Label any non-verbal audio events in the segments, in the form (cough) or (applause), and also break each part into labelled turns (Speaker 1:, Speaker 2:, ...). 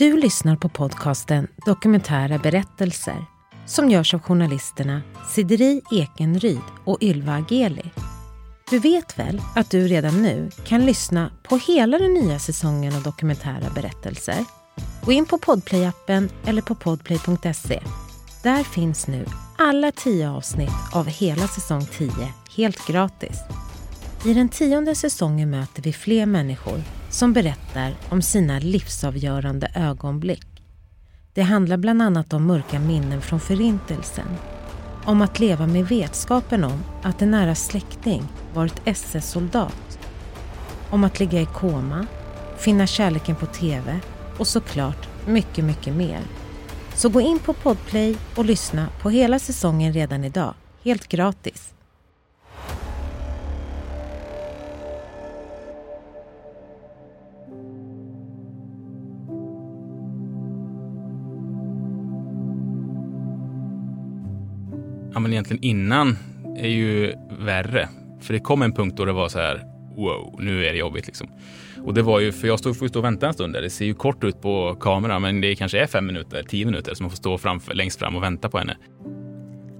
Speaker 1: Du lyssnar på podcasten Dokumentära berättelser som görs av journalisterna Sideri Ekenryd och Ylva Ageli. Du vet väl att du redan nu kan lyssna på hela den nya säsongen av Dokumentära berättelser? Gå in på Podplay-appen eller på podplay.se. Där finns nu alla tio avsnitt av hela säsong 10 helt gratis. I den tionde säsongen möter vi fler människor som berättar om sina livsavgörande ögonblick. Det handlar bland annat om mörka minnen från Förintelsen. Om att leva med vetskapen om att en nära släkting varit SS-soldat. Om att ligga i koma, finna kärleken på TV och såklart mycket, mycket mer. Så gå in på Podplay och lyssna på hela säsongen redan idag, helt gratis.
Speaker 2: Ja, men egentligen innan är ju värre. För det kom en punkt då det var så här, wow, nu är det jobbigt liksom. Och det var ju, för jag stod, får stå och vänta en stund där. Det ser ju kort ut på kameran, men det kanske är fem minuter, tio minuter, som man får stå framför, längst fram och vänta på henne.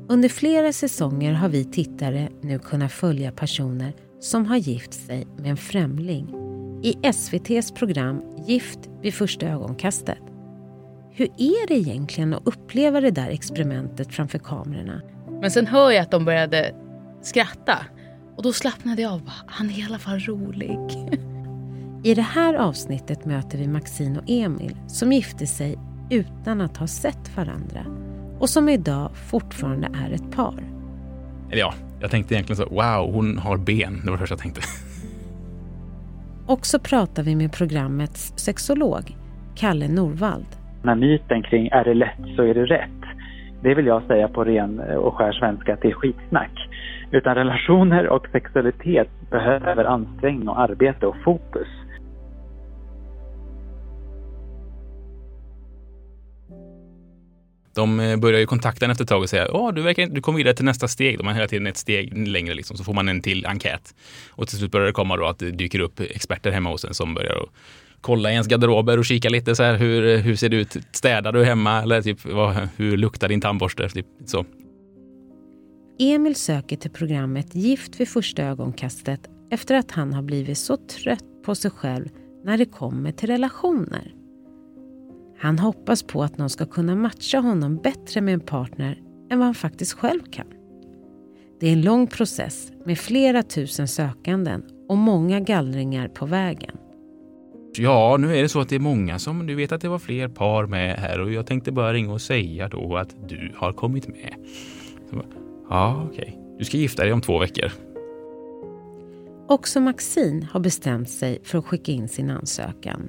Speaker 1: Under flera säsonger har vi tittare nu kunnat följa personer som har gift sig med en främling i SVTs program Gift vid första ögonkastet. Hur är det egentligen att uppleva det där experimentet framför kamerorna?
Speaker 3: Men sen hör jag att de började skratta. Och då slappnade jag av. Han är i alla fall rolig. (laughs)
Speaker 1: I det här avsnittet möter vi Maxine och Emil som gifte sig utan att ha sett varandra och som idag fortfarande är ett par.
Speaker 2: Eller ja, jag tänkte egentligen så, wow, hon har ben. Det var det första jag tänkte. (laughs)
Speaker 1: Och så pratar vi med programmets sexolog, Kalle Norvald.
Speaker 4: Den här myten kring är det lätt så är det rätt. Det vill jag säga på ren eh, och skär svenska att det är skitsnack. Utan relationer och sexualitet behöver ansträngning och arbete och fokus.
Speaker 2: De eh, börjar ju kontakta en efter ett tag och säga att du, verkar, du kommer vidare till nästa steg. De har hela tiden ett steg längre, liksom. så får man en till enkät. Och till slut börjar det komma då att det dyker upp experter hemma hos en som börjar att kolla i ens garderober och kika lite så här, hur, hur ser det ut? Städar du hemma? Eller typ, vad, hur luktar din tandborste? Typ, så.
Speaker 1: Emil söker till programmet Gift vid första ögonkastet efter att han har blivit så trött på sig själv när det kommer till relationer. Han hoppas på att någon ska kunna matcha honom bättre med en partner än vad han faktiskt själv kan. Det är en lång process med flera tusen sökanden och många gallringar på vägen.
Speaker 2: Ja, nu är det så att det är många som, du vet att det var fler par med här och jag tänkte bara ringa och säga då att du har kommit med. Ja, okej. Okay. Du ska gifta dig om två veckor.
Speaker 1: Också Maxine har bestämt sig för att skicka in sin ansökan.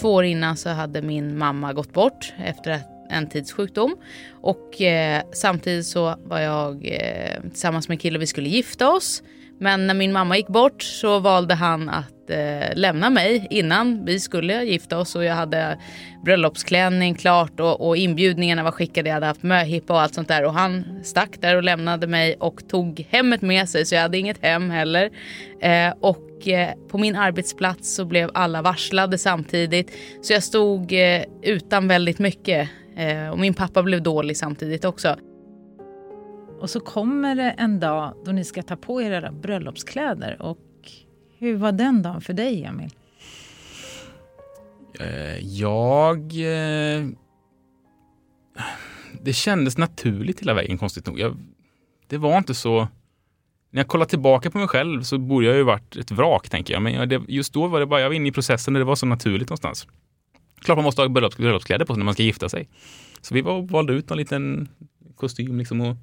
Speaker 3: Två år innan så hade min mamma gått bort efter en tids sjukdom. Och eh, samtidigt så var jag eh, tillsammans med en kille och vi skulle gifta oss. Men när min mamma gick bort så valde han att eh, lämna mig innan vi skulle gifta oss och jag hade bröllopsklänning klart och, och inbjudningarna var skickade. Jag hade haft möhippa och allt sånt där och han stack där och lämnade mig och tog hemmet med sig så jag hade inget hem heller. Eh, och eh, på min arbetsplats så blev alla varslade samtidigt så jag stod eh, utan väldigt mycket eh, och min pappa blev dålig samtidigt också.
Speaker 5: Och så kommer det en dag då ni ska ta på er era bröllopskläder. Och hur var den dagen för dig, Emil?
Speaker 2: Eh, jag... Eh, det kändes naturligt hela vägen, konstigt nog. Jag, det var inte så... När jag kollar tillbaka på mig själv så borde jag ju varit ett vrak, tänker jag. Men det, just då var det bara, jag var inne i processen och det var så naturligt någonstans. Klart man måste ha bröllopskläder på sig när man ska gifta sig. Så vi var, valde ut en liten kostym liksom och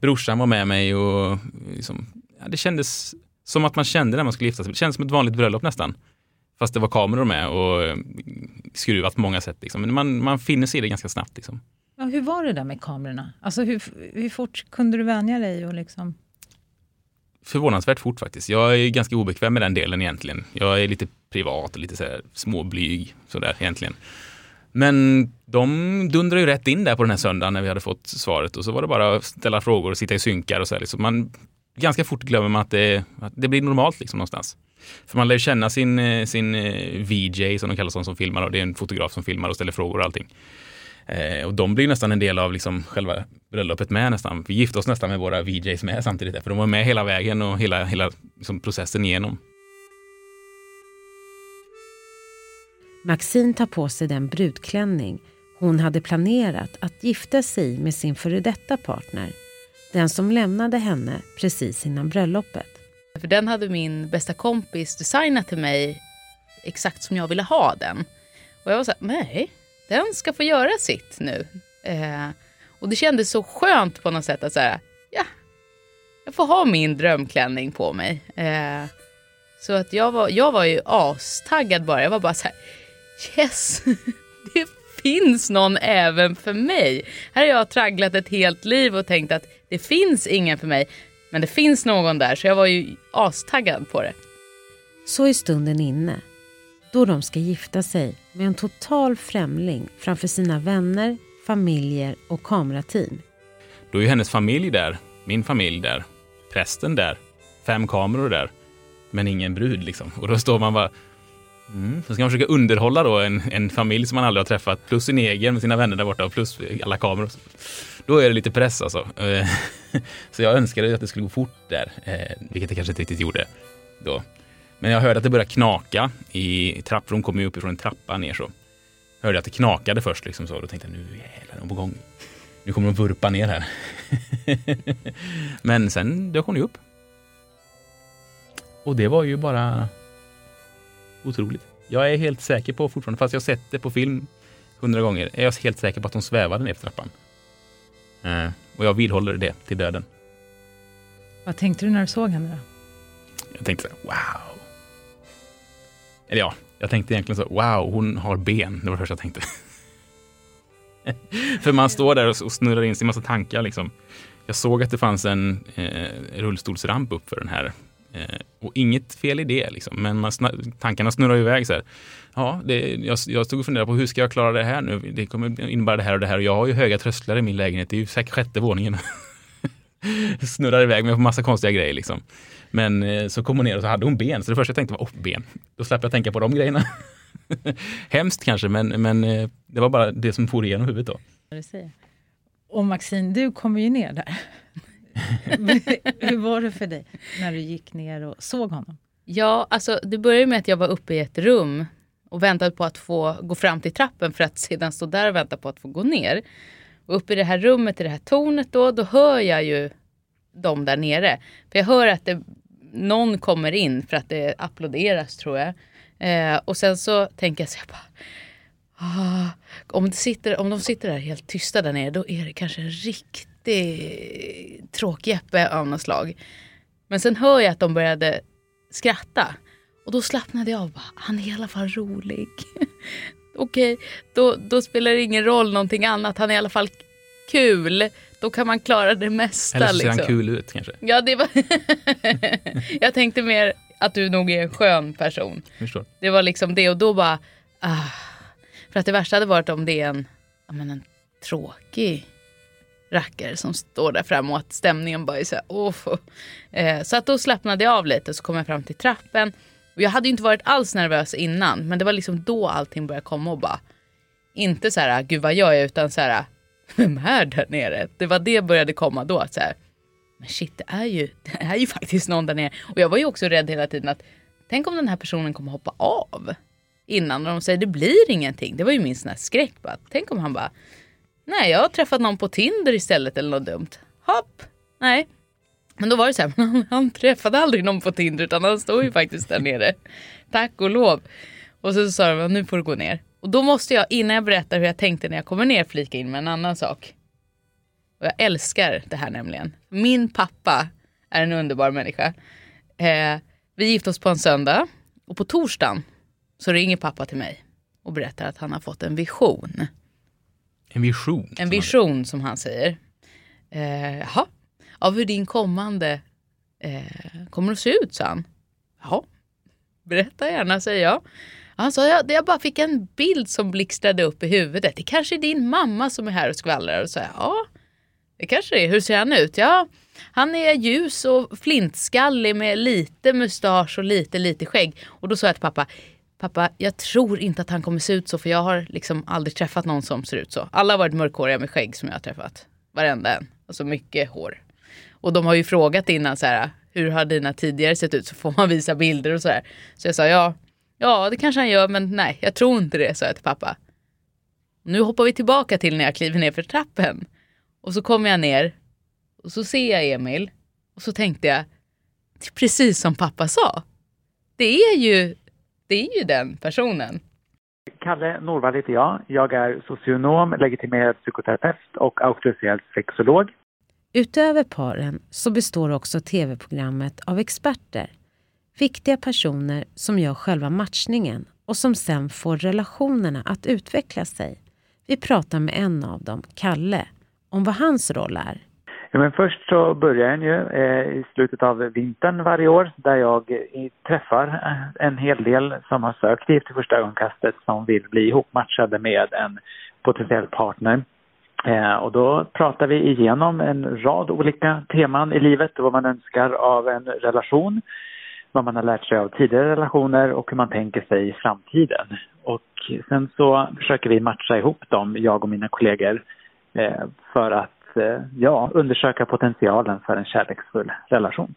Speaker 2: brorsan var med mig och liksom, ja, det kändes som att man kände när man skulle gifta sig. Det kändes som ett vanligt bröllop nästan. Fast det var kameror med och eh, skruvat på många sätt. Liksom. Men man, man finner sig i det ganska snabbt. Liksom.
Speaker 5: Ja, hur var det där med kamerorna? Alltså, hur, hur fort kunde du vänja dig? Och liksom...
Speaker 2: Förvånansvärt fort faktiskt. Jag är ganska obekväm med den delen egentligen. Jag är lite privat och lite så här småblyg sådär egentligen. Men de dundrade ju rätt in där på den här söndagen när vi hade fått svaret och så var det bara att ställa frågor och sitta i synkar och så här. Liksom man, ganska fort glömmer man att det, att det blir normalt liksom någonstans. För man lär ju känna sin, eh, sin eh, VJ som de kallas som, som filmar och det är en fotograf som filmar och ställer frågor och allting. Eh, och de blir nästan en del av liksom själva bröllopet med nästan. Vi gifte oss nästan med våra VJs med samtidigt, för de var med hela vägen och hela, hela liksom processen igenom.
Speaker 1: Maxine tar på sig den brudklänning hon hade planerat att gifta sig med sin före detta partner. Den som lämnade henne precis innan bröllopet.
Speaker 3: För den hade min bästa kompis designat till mig exakt som jag ville ha den. Och jag var så här, nej, den ska få göra sitt nu. Eh, och det kändes så skönt på något sätt att säga, ja, jag får ha min drömklänning på mig. Eh, så att jag var, jag var ju astaggad bara. Jag var bara så här, yes, (laughs) det finns någon även för mig. Här har jag tragglat ett helt liv och tänkt att det finns ingen för mig. Men det finns någon där, så jag var ju astaggad på det.
Speaker 1: Så är stunden inne, då de ska gifta sig med en total främling framför sina vänner, familjer och kamerateam.
Speaker 2: Då är ju hennes familj där, min familj där, prästen där, fem kameror där, men ingen brud liksom. Och då står man bara, Mm. Så ska man försöka underhålla då en, en familj som man aldrig har träffat, plus sin egen med sina vänner där borta och plus alla kameror. Då är det lite press alltså. Eh, (laughs) så jag önskade att det skulle gå fort där, eh, vilket det kanske inte riktigt gjorde då. Men jag hörde att det började knaka i trapprum, kom ju uppifrån en trappa ner så. Jag hörde att det knakade först liksom så, då tänkte jag nu jävlar, är de på gång. Nu kommer de vurpa ner här. (laughs) Men sen dök hon ju upp. Och det var ju bara otroligt. Jag är helt säker på fortfarande, fast jag sett det på film hundra gånger, är jag helt säker på att de svävade ner för trappan. Eh, och jag vidhåller det till döden.
Speaker 5: Vad tänkte du när du såg henne då?
Speaker 2: Jag tänkte så här, wow. Eller ja, jag tänkte egentligen så, wow, hon har ben. Det var det första jag tänkte. (laughs) för man står där och snurrar in sig i massa tankar liksom. Jag såg att det fanns en eh, rullstolsramp upp för den här Eh, och inget fel i det, liksom. men man snar, tankarna snurrar iväg. Så här. Ja, det, jag, jag stod och funderade på hur ska jag klara det här nu? Det kommer innebära det här och det här. Och jag har ju höga trösklar i min lägenhet. Det är ju säkert sjätte våningen. (laughs) snurrar iväg med massa konstiga grejer. Liksom. Men eh, så kom hon ner och så hade hon ben. Så det första jag tänkte var, oh, ben. Då slapp jag tänka på de grejerna. (laughs) Hemskt kanske, men, men eh, det var bara det som for igenom huvudet då.
Speaker 5: Och Maxine, du kommer ju ner där. Hur var det för dig när du gick ner och såg honom?
Speaker 3: Ja, alltså det började med att jag var uppe i ett rum och väntade på att få gå fram till trappen för att sedan stå där och vänta på att få gå ner. Och uppe i det här rummet, i det här tornet då, då hör jag ju dem där nere. För jag hör att det, någon kommer in för att det applåderas tror jag. Eh, och sen så tänker jag så jag bara, ah, om, det sitter, om de sitter där helt tysta där nere, då är det kanske en riktig riktig tråkjeppe av något slag. Men sen hör jag att de började skratta. Och då slappnade jag av. Bara, Han är i alla fall rolig. (laughs) Okej, då, då spelar det ingen roll någonting annat. Han är i alla fall kul. Då kan man klara det mesta.
Speaker 2: Eller så ser
Speaker 3: liksom.
Speaker 2: han kul ut kanske.
Speaker 3: Ja, det var (laughs) jag tänkte mer att du nog är en skön person.
Speaker 2: Förstår.
Speaker 3: Det var liksom det och då bara... Ah. För att det värsta hade varit om det är en, men en tråkig rackare som står där framme och att stämningen bara är så här, oh. eh, Så att då slappnade jag av lite och så kom jag fram till trappen. Och jag hade ju inte varit alls nervös innan men det var liksom då allting började komma och bara inte så här, gud vad gör jag utan så här, vem är där nere? Det var det började komma då. Så här, men shit, det är, ju, det är ju (laughs) faktiskt någon där nere. Och jag var ju också rädd hela tiden att tänk om den här personen kommer hoppa av innan och de säger det blir ingenting. Det var ju min sån här skräck. Bara. Tänk om han bara Nej, jag har träffat någon på Tinder istället eller något dumt. Hopp, nej. Men då var det så här, (laughs) han, träffade aldrig någon på Tinder utan han stod ju faktiskt där nere. Tack och lov. Och så sa de, nu får du gå ner. Och då måste jag, innan jag berättar hur jag tänkte när jag kommer ner, flika in med en annan sak. Och jag älskar det här nämligen. Min pappa är en underbar människa. Eh, vi gifte oss på en söndag och på torsdagen så ringer pappa till mig och berättar att han har fått en vision.
Speaker 2: En vision.
Speaker 3: En vision som han säger. Eh, jaha, av hur din kommande eh, kommer att se ut, sa han. Jaha, berätta gärna, säger jag. Han sa, jag, jag bara fick en bild som blixtrade upp i huvudet. Det kanske är din mamma som är här och skvallrar. Och så, ja, det kanske det är. Hur ser han ut? Ja, han är ljus och flintskallig med lite mustasch och lite, lite skägg. Och då sa jag till pappa, pappa, jag tror inte att han kommer se ut så för jag har liksom aldrig träffat någon som ser ut så. Alla har varit mörkhåriga med skägg som jag har träffat. Varenda en. Alltså mycket hår. Och de har ju frågat innan så här, hur har dina tidigare sett ut? Så får man visa bilder och så här. Så jag sa, ja, ja det kanske han gör, men nej, jag tror inte det, sa jag till pappa. Nu hoppar vi tillbaka till när jag kliver ner för trappen. Och så kommer jag ner och så ser jag Emil och så tänkte jag, det är precis som pappa sa. Det är ju, det är ju den personen.
Speaker 4: Kalle Norvall heter jag. Jag är socionom, legitimerad psykoterapeut och auktoriserad sexolog.
Speaker 1: Utöver paren så består också tv-programmet av experter. Viktiga personer som gör själva matchningen och som sen får relationerna att utveckla sig. Vi pratar med en av dem, Kalle, om vad hans roll är.
Speaker 4: Ja, men först så börjar den ju eh, i slutet av vintern varje år där jag eh, träffar eh, en hel del som har sökt Gift i första ögonkastet som vill bli ihopmatchade med en potentiell partner. Eh, och då pratar vi igenom en rad olika teman i livet och vad man önskar av en relation, vad man har lärt sig av tidigare relationer och hur man tänker sig i framtiden. Och sen så försöker vi matcha ihop dem, jag och mina kollegor, eh, för att Eh, ja, undersöka potentialen för en kärleksfull relation.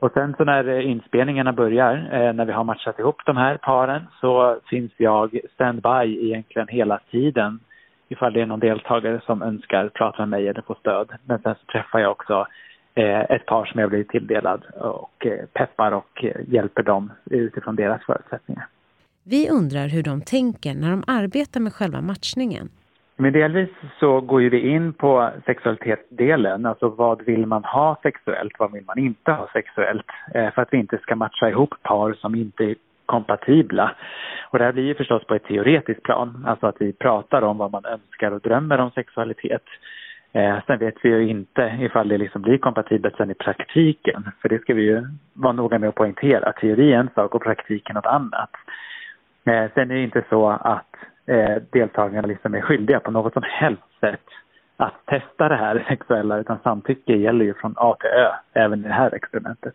Speaker 4: Och sen så när eh, inspelningarna börjar, eh, när vi har matchat ihop de här paren, så finns jag standby egentligen hela tiden ifall det är någon deltagare som önskar prata med mig eller få stöd. Men sen så träffar jag också ett par som jag blivit tilldelad och peppar och hjälper dem utifrån deras förutsättningar.
Speaker 1: Vi undrar hur de tänker när de arbetar med själva matchningen.
Speaker 4: Men delvis så går ju vi in på sexualitetsdelen, alltså vad vill man ha sexuellt, vad vill man inte ha sexuellt, eh, för att vi inte ska matcha ihop par som inte är kompatibla. Och det här blir ju förstås på ett teoretiskt plan, alltså att vi pratar om vad man önskar och drömmer om sexualitet. Eh, sen vet vi ju inte ifall det liksom blir kompatibelt sen i praktiken, för det ska vi ju vara noga med att poängtera. Teori är en sak och praktiken något annat. Eh, sen är det inte så att eh, deltagarna liksom är skyldiga på något som helst sätt att testa det här sexuella utan samtycke gäller ju från A till Ö även i det här experimentet.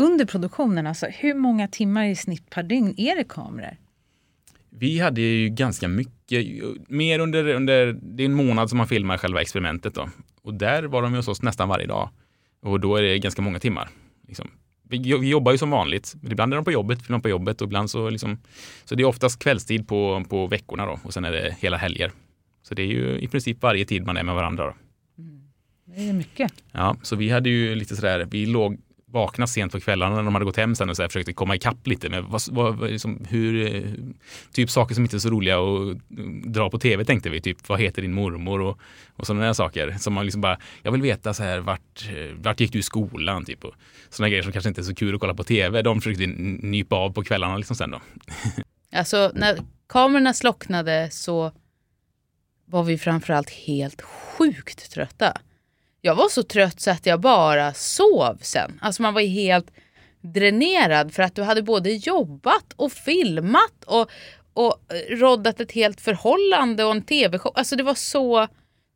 Speaker 5: Under produktionen, alltså, hur många timmar i snitt per dygn är det kameror?
Speaker 2: Vi hade ju ganska mycket, mer under, under, det är en månad som man filmar själva experimentet då. Och där var de hos oss nästan varje dag. Och då är det ganska många timmar. Liksom. Vi, vi jobbar ju som vanligt, men ibland är de på jobbet, filmar på jobbet och ibland så liksom, så det är oftast kvällstid på, på veckorna då och sen är det hela helger. Så det är ju i princip varje tid man är med varandra. Då.
Speaker 5: Mm. Det är mycket.
Speaker 2: Ja, så vi hade ju lite sådär, vi låg vakna sent på kvällarna när de hade gått hem sen och så här, försökte komma ikapp lite. Med vad, vad, liksom, hur, eh, typ saker som inte är så roliga att eh, dra på tv tänkte vi, typ vad heter din mormor? Och, och sådana där saker. Som man liksom bara, jag vill veta så här vart, eh, vart gick du i skolan? Typ och sådana grejer som kanske inte är så kul att kolla på tv, de försökte nypa av på kvällarna liksom sen då. (laughs)
Speaker 3: Alltså när kamerorna slocknade så var vi framförallt helt sjukt trötta. Jag var så trött så att jag bara sov sen. Alltså man var ju helt dränerad för att du hade både jobbat och filmat och, och roddat ett helt förhållande och en tv-show. Alltså det var så...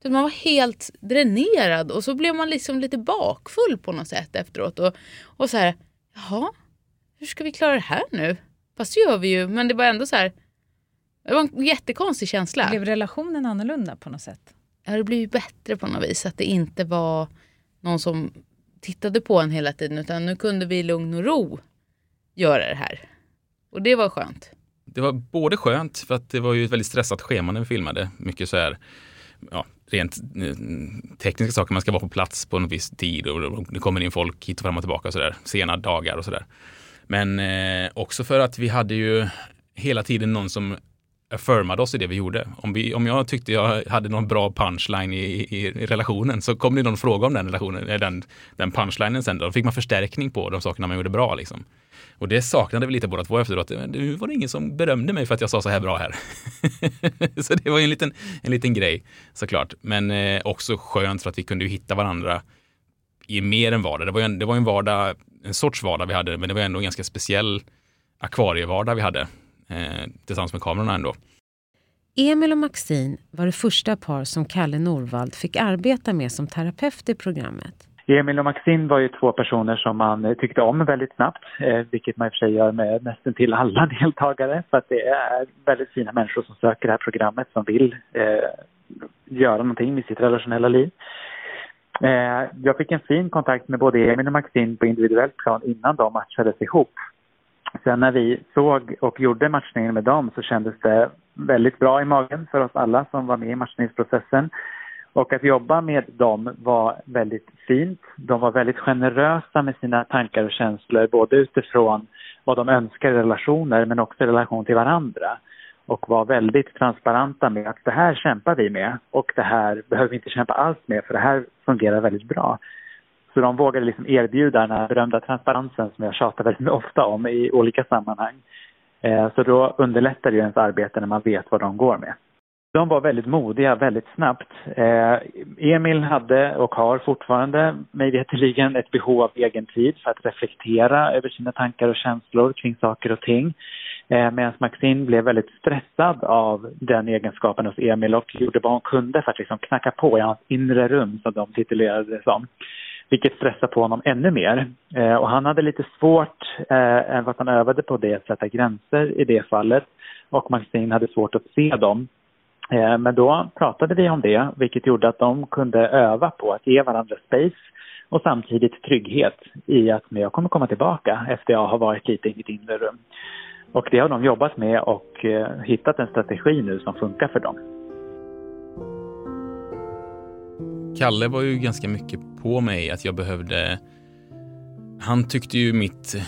Speaker 3: Man var helt dränerad och så blev man liksom lite bakfull på något sätt efteråt. Och, och så här, jaha, hur ska vi klara det här nu? Fast det gör vi ju, men det var ändå så här, det var en jättekonstig känsla.
Speaker 5: Blev relationen annorlunda på något sätt?
Speaker 3: Ja, det blev bättre på något vis. Att det inte var någon som tittade på en hela tiden utan nu kunde vi i lugn och ro göra det här. Och det var skönt.
Speaker 2: Det var både skönt för att det var ju ett väldigt stressat schema när vi filmade. Mycket så här, ja, rent eh, tekniska saker. Man ska vara på plats på en viss tid och det kommer in folk hit och fram och tillbaka och så där. Sena dagar och sådär. Men eh, också för att vi hade ju hela tiden någon som affirmade oss i det vi gjorde. Om, vi, om jag tyckte jag hade någon bra punchline i, i, i relationen så kom det någon fråga om den relationen, eh, den, den punchlinen sen. Då fick man förstärkning på de sakerna man gjorde bra. Liksom. Och det saknade vi lite båda två efteråt. Nu var det ingen som berömde mig för att jag sa så här bra här. (laughs) så det var en liten, en liten grej såklart. Men eh, också skönt för att vi kunde hitta varandra i mer än vardag. Det var, en, det var en vardag, en sorts vardag vi hade, men det var ändå en ganska speciell akvarievardag vi hade eh, tillsammans med kamerorna ändå.
Speaker 1: Emil och Maxine var det första par som Kalle Norvald fick arbeta med som terapeut i programmet.
Speaker 4: Emil och Maxine var ju två personer som man eh, tyckte om väldigt snabbt, eh, vilket man i och för sig gör med nästan till alla (laughs) deltagare. För att det är väldigt fina människor som söker det här programmet som vill eh, göra någonting med sitt relationella liv. Eh, jag fick en fin kontakt med både Emil och Maxine på individuellt plan innan de matchades ihop. Sen när vi såg och gjorde matchningen med dem så kändes det väldigt bra i magen för oss alla som var med i matchningsprocessen. Och att jobba med dem var väldigt fint. De var väldigt generösa med sina tankar och känslor, både utifrån vad de önskar i relationer men också i relation till varandra. Och var väldigt transparenta med att det här kämpar vi med och det här behöver vi inte kämpa alls med för det här fungerar väldigt bra. Så de vågade liksom erbjuda den här berömda transparensen som jag tjatar väldigt ofta om i olika sammanhang. Eh, så då underlättar det ju ens arbete när man vet vad de går med. De var väldigt modiga väldigt snabbt. Eh, Emil hade och har fortfarande, mig veterligen, ett behov av egen tid för att reflektera över sina tankar och känslor kring saker och ting. Eh, medan Maxine blev väldigt stressad av den egenskapen hos Emil och gjorde vad hon kunde för att liksom knacka på i hans inre rum, som de titulerade det som. Vilket stressade på honom ännu mer. Eh, och han hade lite svårt, eh, än vad han övade på det, att sätta gränser i det fallet. Och Maxine hade svårt att se dem. Eh, men då pratade vi om det, vilket gjorde att de kunde öva på att ge varandra space och samtidigt trygghet i att jag kommer komma tillbaka efter jag har varit lite i mitt inre rum. Och det har de jobbat med och eh, hittat en strategi nu som funkar för dem.
Speaker 2: Kalle var ju ganska mycket på mig att jag behövde... Han tyckte ju mitt eh,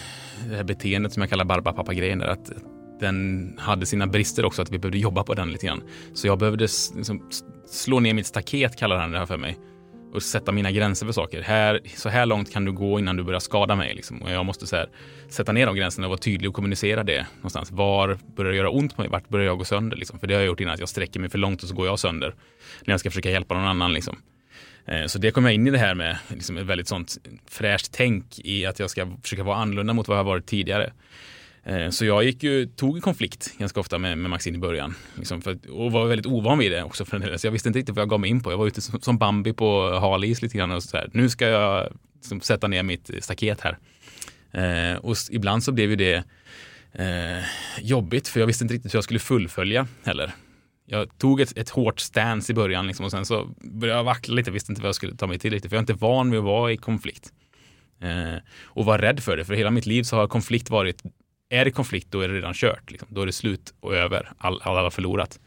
Speaker 2: det här beteendet som jag kallar barbapappa-grejen där, att den hade sina brister också, att vi behövde jobba på den lite grann. Så jag behövde liksom slå ner mitt staket, kallar han det här för mig. Och sätta mina gränser för saker. Här, så här långt kan du gå innan du börjar skada mig. Liksom. Och jag måste så här, sätta ner de gränserna och vara tydlig och kommunicera det någonstans. Var börjar det göra ont på mig? Vart börjar jag gå sönder? Liksom? För det har jag gjort innan, att jag sträcker mig för långt och så går jag sönder. När jag ska försöka hjälpa någon annan. Liksom. Eh, så det kom jag in i det här med liksom ett väldigt sånt fräscht tänk i att jag ska försöka vara annorlunda mot vad jag har varit tidigare. Eh, så jag gick ju, tog konflikt ganska ofta med, med Maxine i början. Liksom för, och var väldigt ovan vid det också. För den så jag visste inte riktigt vad jag gav mig in på. Jag var ute som, som Bambi på halis lite grann. Och så här, nu ska jag liksom, sätta ner mitt staket här. Eh, och ibland så blev ju det eh, jobbigt för jag visste inte riktigt hur jag skulle fullfölja heller. Jag tog ett, ett hårt stance i början liksom, och sen så började jag vackla lite. Jag visste inte vad jag skulle ta mig till riktigt för jag är inte van vid att vara i konflikt. Eh, och var rädd för det. För hela mitt liv så har konflikt varit är det konflikt då är det redan kört. Liksom. Då är det slut och över. All, alla har förlorat.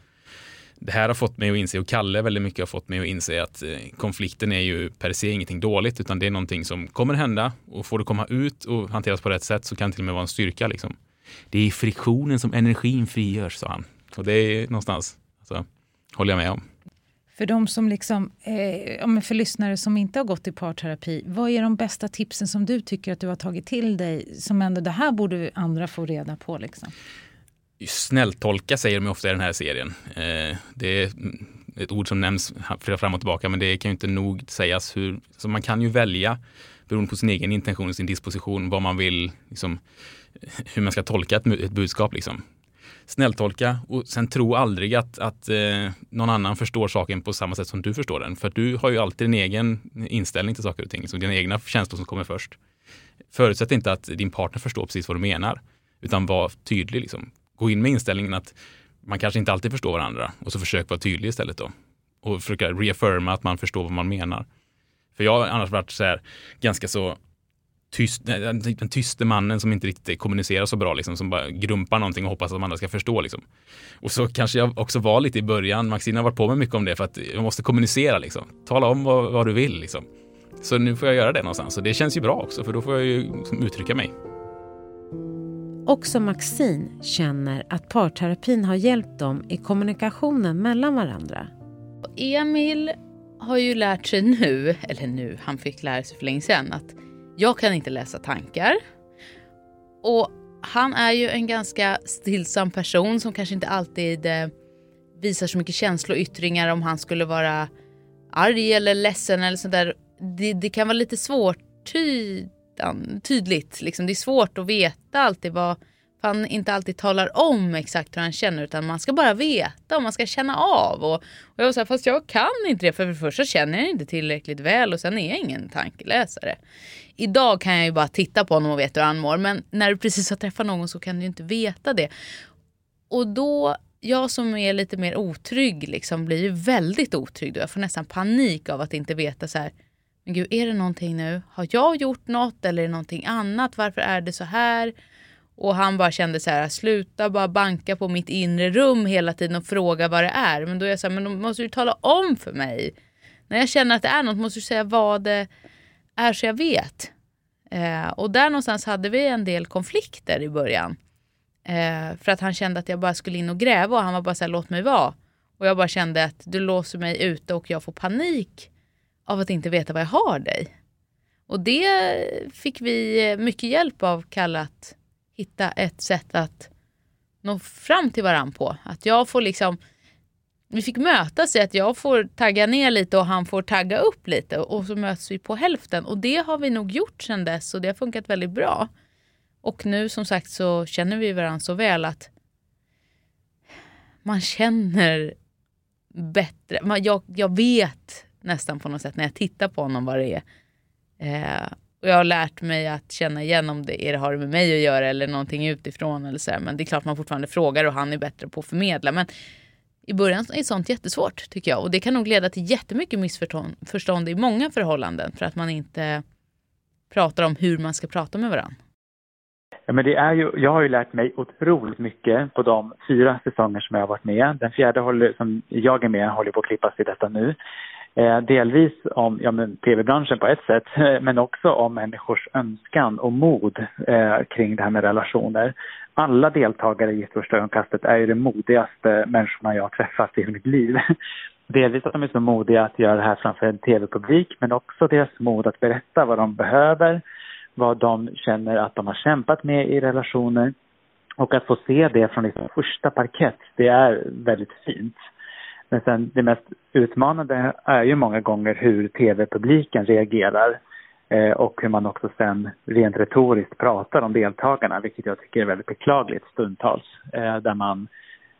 Speaker 2: Det här har fått mig att inse, och Kalle väldigt mycket har fått mig att inse att eh, konflikten är ju per se ingenting dåligt, utan det är någonting som kommer hända och får det komma ut och hanteras på rätt sätt så kan det till och med vara en styrka. Liksom. Det är i friktionen som energin frigörs, sa han. Och det är någonstans, håller jag med om.
Speaker 5: För de som liksom, eh, för lyssnare som inte har gått i parterapi, vad är de bästa tipsen som du tycker att du har tagit till dig? Som ändå, det här borde andra få reda på. Liksom.
Speaker 2: Snälltolka säger de ofta i den här serien. Eh, det är ett ord som nämns fram och tillbaka, men det kan ju inte nog sägas hur, så man kan ju välja beroende på sin egen intention och sin disposition vad man vill, liksom, hur man ska tolka ett, ett budskap. Liksom snälltolka och sen tro aldrig att, att eh, någon annan förstår saken på samma sätt som du förstår den. För du har ju alltid din egen inställning till saker och ting, så dina egna känslor som kommer först. Förutsätt inte att din partner förstår precis vad du menar, utan var tydlig. Liksom. Gå in med inställningen att man kanske inte alltid förstår varandra och så försök vara tydlig istället då. Och försöka reaffirma att man förstår vad man menar. För jag har annars varit så här ganska så tyst, den tyste mannen som inte riktigt kommunicerar så bra, liksom, som bara grumpar någonting och hoppas att de andra ska förstå. Liksom. Och så kanske jag också var lite i början, Maxine har varit på mig mycket om det, för att jag måste kommunicera. Liksom. Tala om vad, vad du vill. Liksom. Så nu får jag göra det någonstans och det känns ju bra också, för då får jag ju liksom, uttrycka mig.
Speaker 1: också Maxine känner att parterapin har hjälpt dem i kommunikationen mellan varandra.
Speaker 3: Emil har ju lärt sig nu, eller nu, han fick lära sig för länge sedan att jag kan inte läsa tankar. Och han är ju en ganska stillsam person som kanske inte alltid eh, visar så mycket känsloyttringar om han skulle vara arg eller ledsen eller sådär. Det, det kan vara lite svårt tydligt. Liksom. Det är svårt att veta alltid vad han inte alltid talar om exakt hur han känner utan man ska bara veta och man ska känna av. Och, och jag var så här, fast jag kan inte det för, för det första känner jag inte tillräckligt väl och sen är jag ingen tankeläsare. Idag kan jag ju bara titta på honom och veta hur han mår men när du precis har träffat någon så kan du inte veta det. Och då, jag som är lite mer otrygg liksom blir ju väldigt otrygg då. Jag får nästan panik av att inte veta så här men gud, är det någonting nu? Har jag gjort något eller är det någonting annat? Varför är det så här? Och han bara kände så här, sluta bara banka på mitt inre rum hela tiden och fråga vad det är. Men då är jag så här, men då måste du tala om för mig. När jag känner att det är något måste du säga vad det är så jag vet. Eh, och där någonstans hade vi en del konflikter i början. Eh, för att han kände att jag bara skulle in och gräva och han var bara så här, låt mig vara. Och jag bara kände att du låser mig ute och jag får panik av att inte veta vad jag har dig. Och det fick vi eh, mycket hjälp av Kalle att hitta ett sätt att nå fram till varandra på. Att jag får liksom vi fick mötas i att jag får tagga ner lite och han får tagga upp lite och så möts vi på hälften. Och det har vi nog gjort sedan dess och det har funkat väldigt bra. Och nu som sagt så känner vi varandra så väl att man känner bättre. Man, jag, jag vet nästan på något sätt när jag tittar på honom vad det är. Eh, och jag har lärt mig att känna igen om det är, har med mig att göra eller någonting utifrån. Eller så här. Men det är klart man fortfarande frågar och han är bättre på att förmedla. Men i början är sånt jättesvårt tycker jag. Och det kan nog leda till jättemycket missförstånd i många förhållanden. För att man inte pratar om hur man ska prata med varandra.
Speaker 4: Ja, men det är ju, jag har ju lärt mig otroligt mycket på de fyra säsonger som jag har varit med. Den fjärde håller, som jag är med håller på att klippas i detta nu. Eh, delvis om ja, tv-branschen på ett sätt, (laughs) men också om människors önskan och mod eh, kring det här med relationer. Alla deltagare i första ögonkastet är ju de modigaste människorna jag har träffat i mitt liv. (laughs) Delvis att de är så modiga att göra det här framför en tv-publik, men också deras mod att berätta vad de behöver, vad de känner att de har kämpat med i relationer. Och att få se det från liksom första parkett, det är väldigt fint. Men sen det mest utmanande är ju många gånger hur tv-publiken reagerar och hur man också sen rent retoriskt pratar om deltagarna, vilket jag tycker är väldigt beklagligt stundtals, eh, där man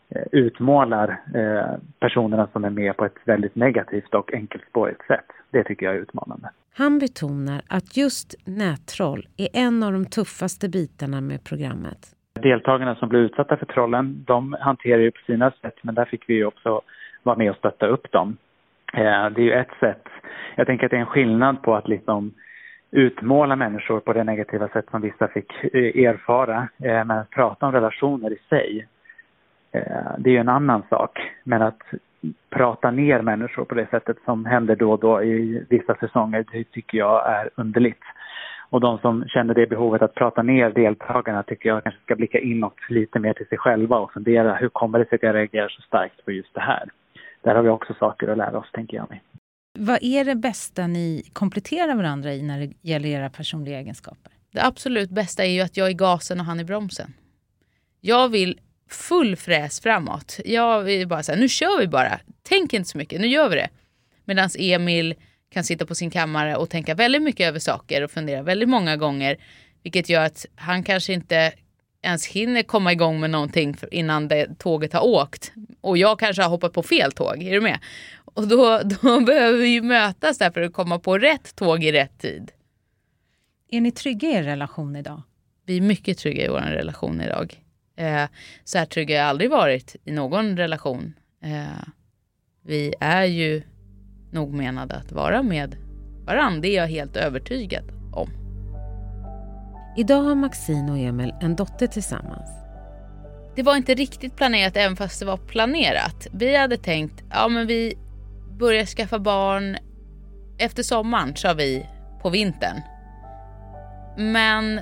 Speaker 4: eh, utmålar eh, personerna som är med på ett väldigt negativt och enkelspårigt sätt. Det tycker jag är utmanande.
Speaker 1: Han betonar att just nättroll är en av de tuffaste bitarna med programmet.
Speaker 4: Deltagarna som blir utsatta för trollen, de hanterar ju på sina sätt, men där fick vi ju också vara med och stötta upp dem. Eh, det är ju ett sätt. Jag tänker att det är en skillnad på att liksom utmåla människor på det negativa sätt som vissa fick eh, erfara. Eh, men att prata om relationer i sig, eh, det är ju en annan sak. Men att prata ner människor på det sättet som händer då och då i vissa säsonger, det tycker jag är underligt. Och de som känner det behovet att prata ner deltagarna tycker jag kanske ska blicka inåt lite mer till sig själva och fundera hur kommer det sig att jag reagerar så starkt på just det här? där har vi också saker att lära oss, tänker jag mig.
Speaker 5: Vad är det bästa ni kompletterar varandra i när det gäller era personliga egenskaper?
Speaker 3: Det absolut bästa är ju att jag är gasen och han är bromsen. Jag vill full fräs framåt. Jag vill bara säga, nu kör vi bara. Tänk inte så mycket, nu gör vi det. Medan Emil kan sitta på sin kammare och tänka väldigt mycket över saker och fundera väldigt många gånger. Vilket gör att han kanske inte ens hinner komma igång med någonting innan det, tåget har åkt. Och jag kanske har hoppat på fel tåg, är du med? Och då, då (laughs) behöver vi ju mötas där för att komma på rätt tåg i rätt tid.
Speaker 5: Är ni trygga i er relation idag?
Speaker 3: Vi är mycket trygga i vår relation idag. Eh, så här trygga har jag aldrig varit i någon relation. Eh, vi är ju nog menade att vara med varandra. Det är jag helt övertygad om.
Speaker 1: Idag har Maxine och Emil en dotter tillsammans.
Speaker 3: Det var inte riktigt planerat även fast det var planerat. Vi hade tänkt, ja men vi börjar skaffa barn efter sommaren sa vi på vintern. Men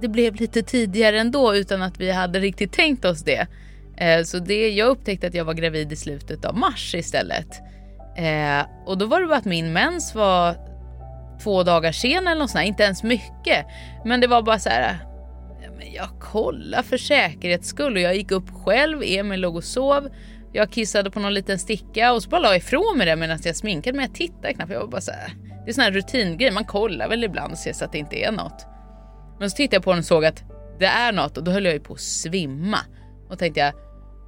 Speaker 3: det blev lite tidigare ändå utan att vi hade riktigt tänkt oss det. Eh, så det, jag upptäckte att jag var gravid i slutet av mars istället. Eh, och då var det bara att min mens var två dagar sen eller något sånt, inte ens mycket. Men det var bara så här, eh, jag kollade för säkerhets skull och jag gick upp själv, Emil låg och sov. Jag kissade på någon liten sticka och så bara la jag ifrån mig det medan jag sminkade men jag tittade knappt. Jag var bara så här, det är sån här rutingrej, man kollar väl ibland och ser så att det inte är något. Men så tittade jag på den och såg att det är något och då höll jag ju på att svimma. Och tänkte jag,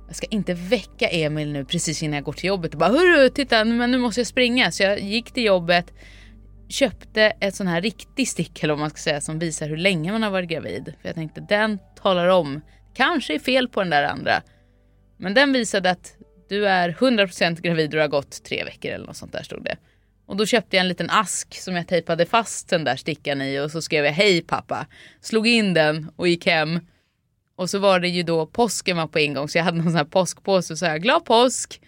Speaker 3: jag ska inte väcka Emil nu precis innan jag går till jobbet och bara hörru titta men nu måste jag springa. Så jag gick till jobbet, köpte ett sån här riktig stick eller vad man ska säga som visar hur länge man har varit gravid. För jag tänkte den talar om, kanske är fel på den där andra. Men den visade att du är 100% gravid och du har gått tre veckor eller något sånt där stod det. Och då köpte jag en liten ask som jag tejpade fast den där stickan i och så skrev jag hej pappa. Slog in den och gick hem. Och så var det ju då påsken var på ingång så jag hade någon sån här påskpåse och så här glad påsk.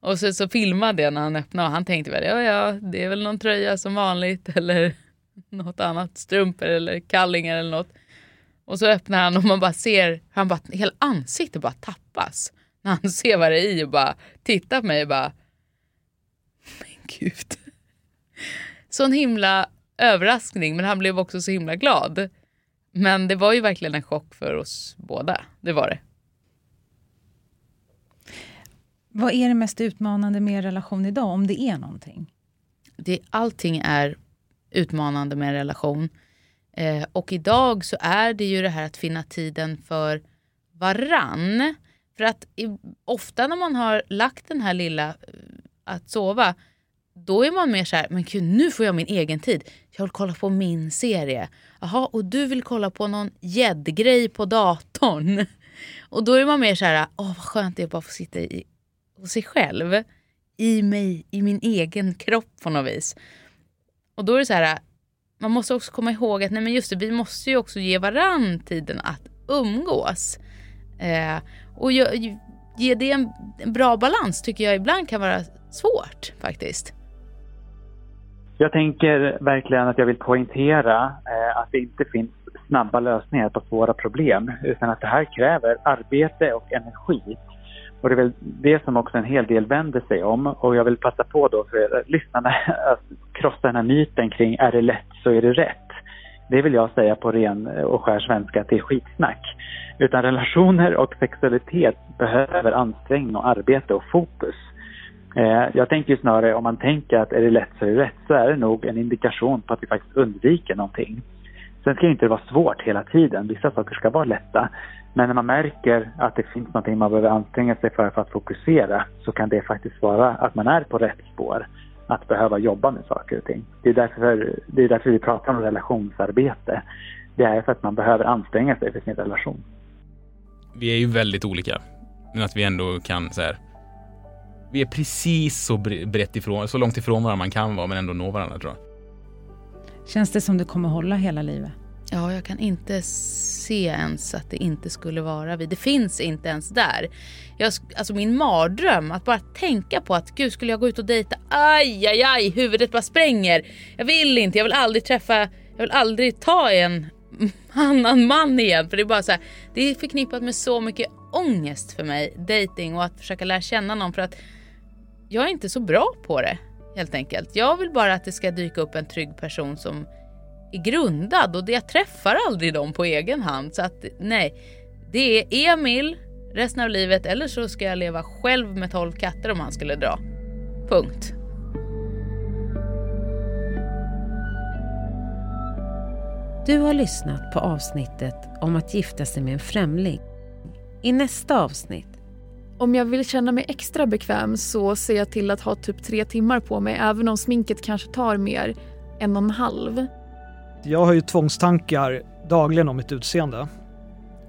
Speaker 3: Och så, så filmade jag när han öppnade och han tänkte väl ja ja det är väl någon tröja som vanligt (laughs) eller något annat strumpor eller kallingar eller något. Och så öppnar han och man bara ser han bara hela ansiktet bara tappas (laughs) när han ser vad det är i och bara tittar på mig och bara men gud. Sån himla överraskning men han blev också så himla glad. Men det var ju verkligen en chock för oss båda. Det var det.
Speaker 5: Vad är det mest utmanande med er relation idag, om det är någonting?
Speaker 3: Det, allting är utmanande med en relation. Eh, och idag så är det ju det här att finna tiden för varann. För att i, ofta när man har lagt den här lilla eh, att sova, då är man mer så här, men gud nu får jag min egen tid. Jag vill kolla på min serie. Jaha, och du vill kolla på någon gäddgrej på datorn. (laughs) Och då är man mer så här, åh vad skönt det är att bara få sitta i, hos sig själv. I mig, i min egen kropp på något vis. Och då är det så här, man måste också komma ihåg att nej men just det, vi måste ju också ge varann tiden att umgås. Eh, och ge, ge det en, en bra balans tycker jag ibland kan vara svårt faktiskt.
Speaker 4: Jag tänker verkligen att jag vill poängtera eh, att det inte finns snabba lösningar på svåra problem utan att det här kräver arbete och energi. Och det är väl det som också en hel del vänder sig om och jag vill passa på då för lyssnarna (laughs) att krossa den här myten kring är det lätt så är det rätt. Det vill jag säga på ren eh, och skär svenska att det är skitsnack. Utan relationer och sexualitet behöver ansträngning och arbete och fokus. Eh, jag tänker snarare om man tänker att är det lätt så är det rätt så är det nog en indikation på att vi faktiskt undviker någonting. Sen ska det inte vara svårt hela tiden. Vissa saker ska vara lätta. Men när man märker att det finns någonting man behöver anstränga sig för för att fokusera så kan det faktiskt vara att man är på rätt spår. Att behöva jobba med saker och ting. Det är därför, det är därför vi pratar om relationsarbete. Det är för att man behöver anstränga sig för sin relation.
Speaker 2: Vi är ju väldigt olika. Men att vi ändå kan så här, vi är precis så brett ifrån, så långt ifrån varandra man kan vara men ändå nå varandra tror jag.
Speaker 5: Känns det som du kommer hålla hela livet?
Speaker 3: Ja, jag kan inte se ens att det inte skulle vara vi. Det finns inte ens där. Jag, alltså min mardröm, att bara tänka på att gud skulle jag gå ut och dejta, aj, aj, aj, huvudet bara spränger. Jag vill inte, jag vill aldrig träffa, jag vill aldrig ta en (laughs) annan man igen. För det är bara så här, det är förknippat med så mycket ångest för mig, dating och att försöka lära känna någon för att jag är inte så bra på det helt enkelt. Jag vill bara att det ska dyka upp en trygg person som är grundad och jag träffar aldrig dem på egen hand. Så att nej, det är Emil resten av livet eller så ska jag leva själv med 12 katter om han skulle dra. Punkt.
Speaker 1: Du har lyssnat på avsnittet om att gifta sig med en främling. I nästa avsnitt
Speaker 6: om jag vill känna mig extra bekväm så ser jag till att ha typ tre timmar på mig även om sminket kanske tar mer en och en halv.
Speaker 7: Jag har ju tvångstankar dagligen om mitt utseende.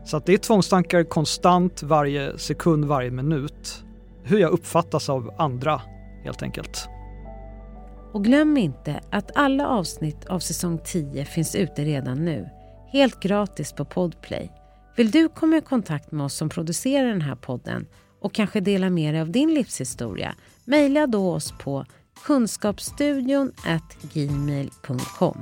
Speaker 7: Så att det är tvångstankar konstant varje sekund, varje minut. Hur jag uppfattas av andra helt enkelt.
Speaker 1: Och glöm inte att alla avsnitt av säsong 10 finns ute redan nu. Helt gratis på Podplay. Vill du komma i kontakt med oss som producerar den här podden och kanske dela med dig av din livshistoria, mejla då oss på kunskapsstudion gmail.com.